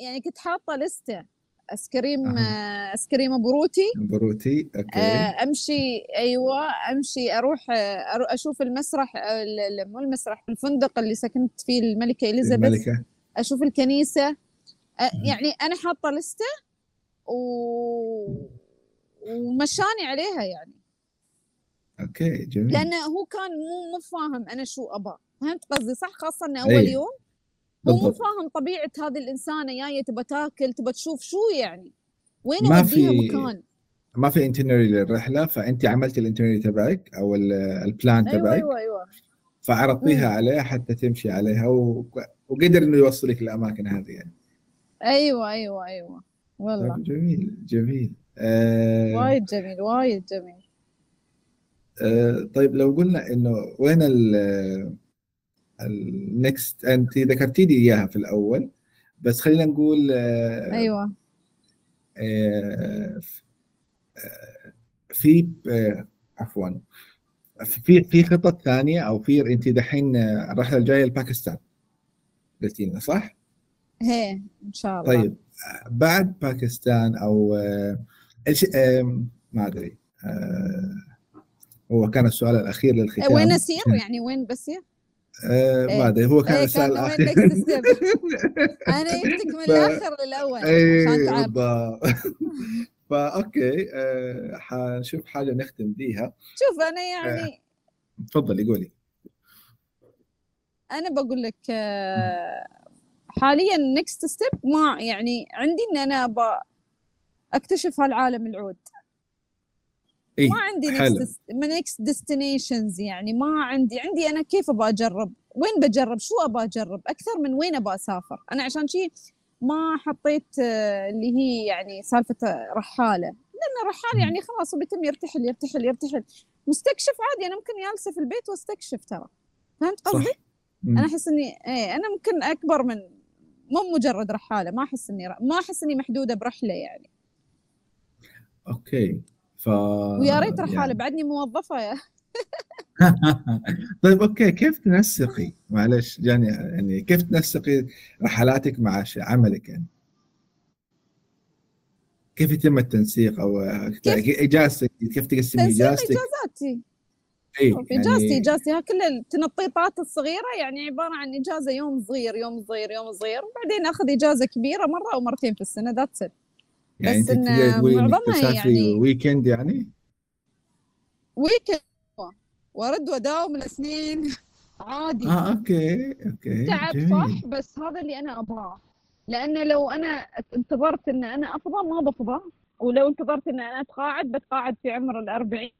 يعني كنت حاطة لسته ice cream أها. آه، ice cream بروتي بروتي okay. آه، أمشي أيوه أمشي أروح أشوف المسرح ال- ال- مو المسرح الفندق اللي سكنت فيه الملكة إليزابيث. الملكة. أشوف الكنيسة. آه،. يعني أنا حاطة لستة و... ومشاني عليها يعني. okay جميل. لأنه هو كان مو مو فاهم أنا شو ابى فهمت قصدي؟ صح؟ خاصة انه أول أي. يوم؟ هو مو فاهم طبيعة هذه الإنسانة جاية تبى تاكل تبى تشوف شو يعني؟ وين ما في- مكان؟ ما في itinerary للرحلة فأنت عملتي ال itinerary تبعك أو ال- ال plan أيوه تبعك. أيوه أيوه. فعرضتيها عليه حتى تمشي عليها و... وقدر إنه يوصلك الاماكن هذه يعني. أيوه أيوه أيوه. والله. طيب جميل جميل. آه... وايد جميل وايد جميل. آه... طيب لو قلنا إنه وين ال النكست أنت ذكرتي لي إياها في الأول بس خلينا نقول آه... أيوه. آه... آه، في آه... عفوا في في خطط ثانية أو في أنت دحين الرحلة الجاية لباكستان. قلتي لنا صح؟ هي إن شاء الله. طيب بعد باكستان أو آم، ما أدري هو كان السؤال الأخير للختام. وين اسير يعني وين بسير؟ آه، إيه. ما أدري هو كان إيه، السؤال وين الاخير؟ أنا جبتك من الآخر للاول اي بالضبط ف okay آه، حنشوف حاجة نختم بيها. شوف أنا يعني تفضلي قولي. أنا بقول لك آه، حاليا next step ما يعني عندي إن أنا أكتشف هالعالم العود. إيه؟ ما عندي next destinations يعني ما عندي عندي أنا كيف ابى أجرب؟ وين بجرب؟ شو ابى أجرب؟ أكثر من وين ابى أسافر؟ أنا عشان شي ما حطيت آه، اللي هي يعني سالفة رحالة. لأن الرحال يعني خلاص بيتم يرتحل يرتحل يرتحل. مستكشف عادي أنا ممكن جالسة في البيت وأستكشف ترى. فهمت قصدي؟ أنا أحس إني إيه أنا ممكن أكبر من مو مجرد رحالة ما أحس إني ما أحس إني محدودة برحلة يعني. okay. ف ويا ريت رحاله يعني... بعدني موظفة يا. طيب okay كيف تنسقي؟ معلش جاني يعني كيف تنسقي رحلاتك مع عملك يعني؟ كيف يتم التنسيق أو إجازتك كيف تقسمي إجازتك؟ اجازاتي إي. شوف اجازتي يعني إجازتي ها كل التنطيطات الصغيرة يعني عبارة عن إجازة يوم صغير يوم صغير يوم صغير وبعدين أخذ إجازة كبيرة مرة أو مرتين في السنة that's it يعني بس انت إن تقولي إنك معظمها تسافري يعني- ويكند يعني؟ ويكند وارد واداوم السنين عادي. آه okay okay تعب جميل. صح؟ بس هذا اللي أنا أبغاه. لأن لو أنا انتظرت إن أنا أفضى ما بفضى. ولو انتظرت إن أنا أتقاعد بتقاعد في عمر الأربعين.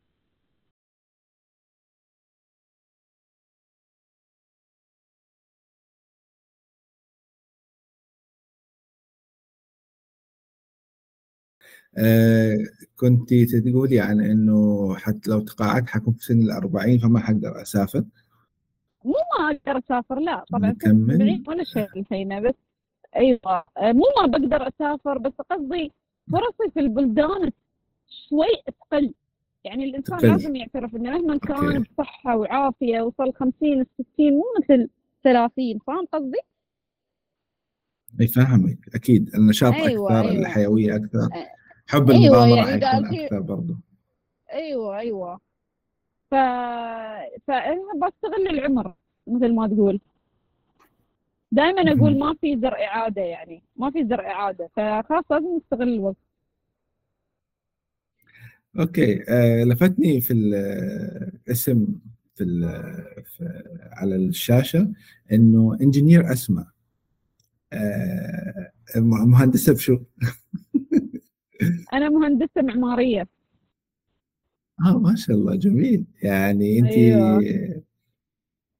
آه كنت تقولي عن إنه حتى لو تقاعدت حكون في سن الأربعين فما حقدر أسافر مو ما أقدر أسافر لا طبعا. بعيد ولا شيء هنا بس أيوه مو ما بقدر أسافر بس قصدي فرصي في البلدان شوي تقل يعني الإنسان تقل. لازم يعترف إنه مهما كان. بصحة وعافية وصل 50 60 مو مثل 30 فاهم قصدي؟ أي فاهمك أكيد النشاط أيوة، أكثر أيوة. الحيوية أكثر أه. حب أيوة، المغامرة يعني حيكون في- أكثر برضه أيوه أيوه. ف... فأنا بستغل العمر مثل ما تقول. دائما أقول ما في زرع إعادة يعني ما في زرع إعادة فخلاص لازم نستغل الوقت. أوكي آه لفتني في الاسم في, ال- في على الشاشة إنه إنجينير أسماء. آه مهندسه بشو؟ أنا مهندسة معمارية آه ما شاء الله جميل يعني انت أيوة.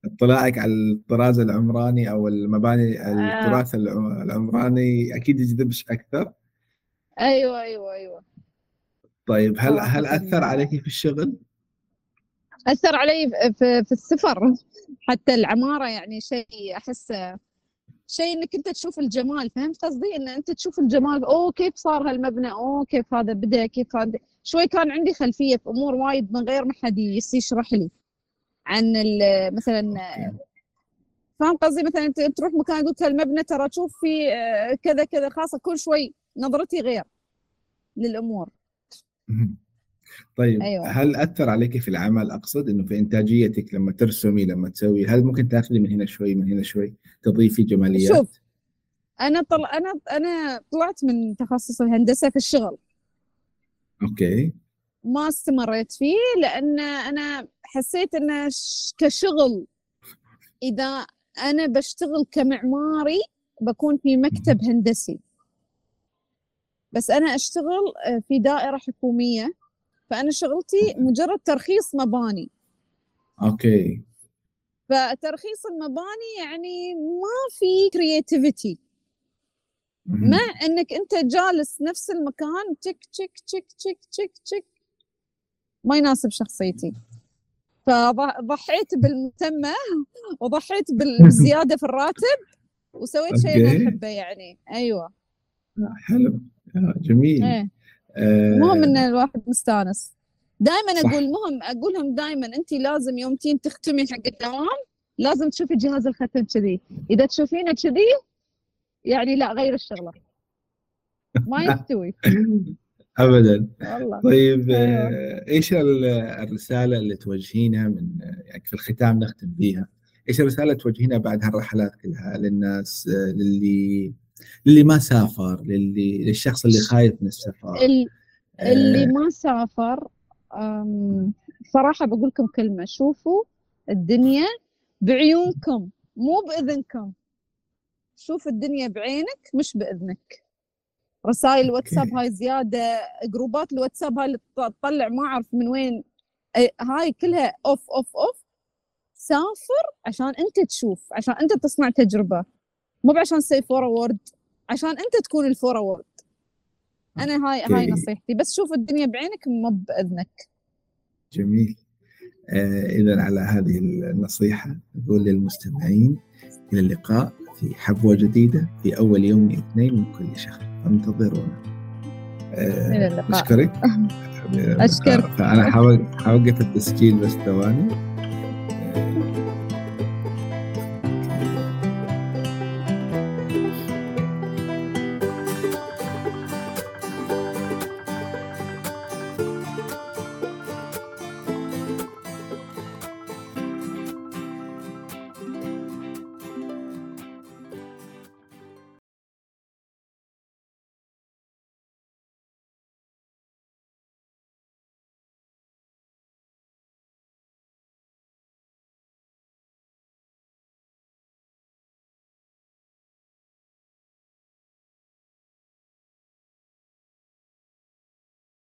اطلاعك على الطراز العمراني أو المباني آه. التراث الع- العمراني أكيد يجذبش أكثر أيوه أيوه أيوه طيب هل هل صراحة. أثر عليك في الشغل؟ أثر علي في, في السفر حتى العمارة يعني شيء احسه شيء إنك أنت تشوف الجمال فهمت قصدي؟ إن أنت تشوف الجمال أوه كيف صار هالمبنى؟ أوه كيف هذا بدأ؟ كيف هذا؟ شوي كان عندي خلفية في أمور وايد من غير ما حد يشرح لي عن مثلا. فاهم قصدي؟ مثلا أنت تروح مكان يقول لك المبنى ترى تشوف في آه، كذا كذا خاصة كل شوي نظرتي غير للأمور. طيب أيوة. هل أثر عليك في العمل؟ أقصد إنه في إنتاجيتك لما ترسمي لما تسوي هل ممكن تأخذي من هنا شوي من هنا شوي؟ تضيفي جماليات؟ شوف أنا طل... أنا أنا طلعت من تخصص الهندسة في الشغل. okay. ما استمريت فيه لأن أنا حسيت انه كشغل إذا أنا بشتغل كمعماري بكون في مكتب هندسي. بس أنا أشتغل آه، في دائرة حكومية. فأنا شغلتي مجرد ترخيص مباني. okay. فترخيص المباني يعني ما في creativity. مع إنك أنت جالس نفس المكان تك تك تك تك تك تك. ما يناسب شخصيتي. فضحيت بالمسمى وضحيت بالزيادة في الراتب وسويت شيء أنا أوكي. أحبه يعني. أيوه. حلو. آه، جميل. إيه. المهم إن الواحد مستانس. دائما. أقول مهم أقول لهم دائما انت لازم يوم تين تختمي حق الدوام لازم تشوفي جهاز الختم كذي. إذا تشوفينه كذي يعني لا غير الشغلة. ما يستوي. ابدا. والله. طيب أيوة. آه، إيش ال- الرسالة اللي توجهينها من يعني في الختام نختم بيها إيش الرسالة اللي توجهينها بعد هالرحلات كلها للناس آه، للي للي ما سافر للي للشخص اللي خايف من السفر. ال- اللي آه، ما سافر أم، صراحة بقول لكم كلمة شوفوا الدنيا بعيونكم مو بإذنكم. شوف الدنيا بعينك مش بإذنك. رسائل الواتساب هاي زيادة جروبات الواتساب هاي اللي تط- تطلع ما أعرف من وين. هاي كلها off off off سافر عشان أنت تشوف عشان أنت تصنع تجربة. مو عشان تسوي forward عشان أنت تكون ال forward أنا هاي هاي. نصيحتي. بس شوف الدنيا بعينك مو بإذنك. جميل. آه إذا على هذه النصيحة نقول للمستمعين إلى اللقاء في حبوة جديدة في أول يوم اثنين من كل شهر. فانتظرونا آه أشكرك. فأنا حوق- حوقف التسجيل بس ثواني. آه